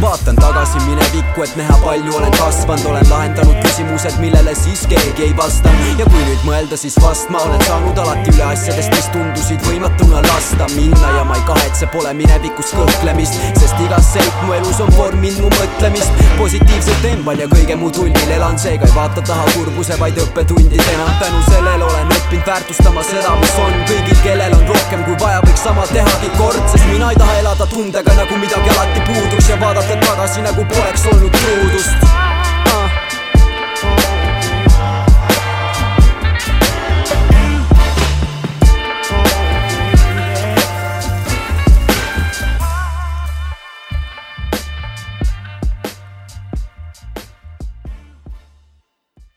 vaatan tagasi minevikku, et näha palju olen kasvanud, olen lahendanud küsimused, millele siis keegi ei vasta. ja kui nüüd mõelda, siis vast ma olen saanud alati üle asjadest, mis tundusid võimatuna lasta minna ja ma ei kahetse, pole minevikus kõhklemist, sest iga seik mu elus on vorminud mu mõtlemist. positiivselt tembal ja kõige muu tulvil elan, seega ei vaata taha kurbuse, vaid õppetundidena. tänu sellele olen õppinud väärtustama seda, mis on kõigil, kellel on rohkem kui vaja, võiks sama tehagi kord, sest mina ei taha elada tundega nagu midagi alati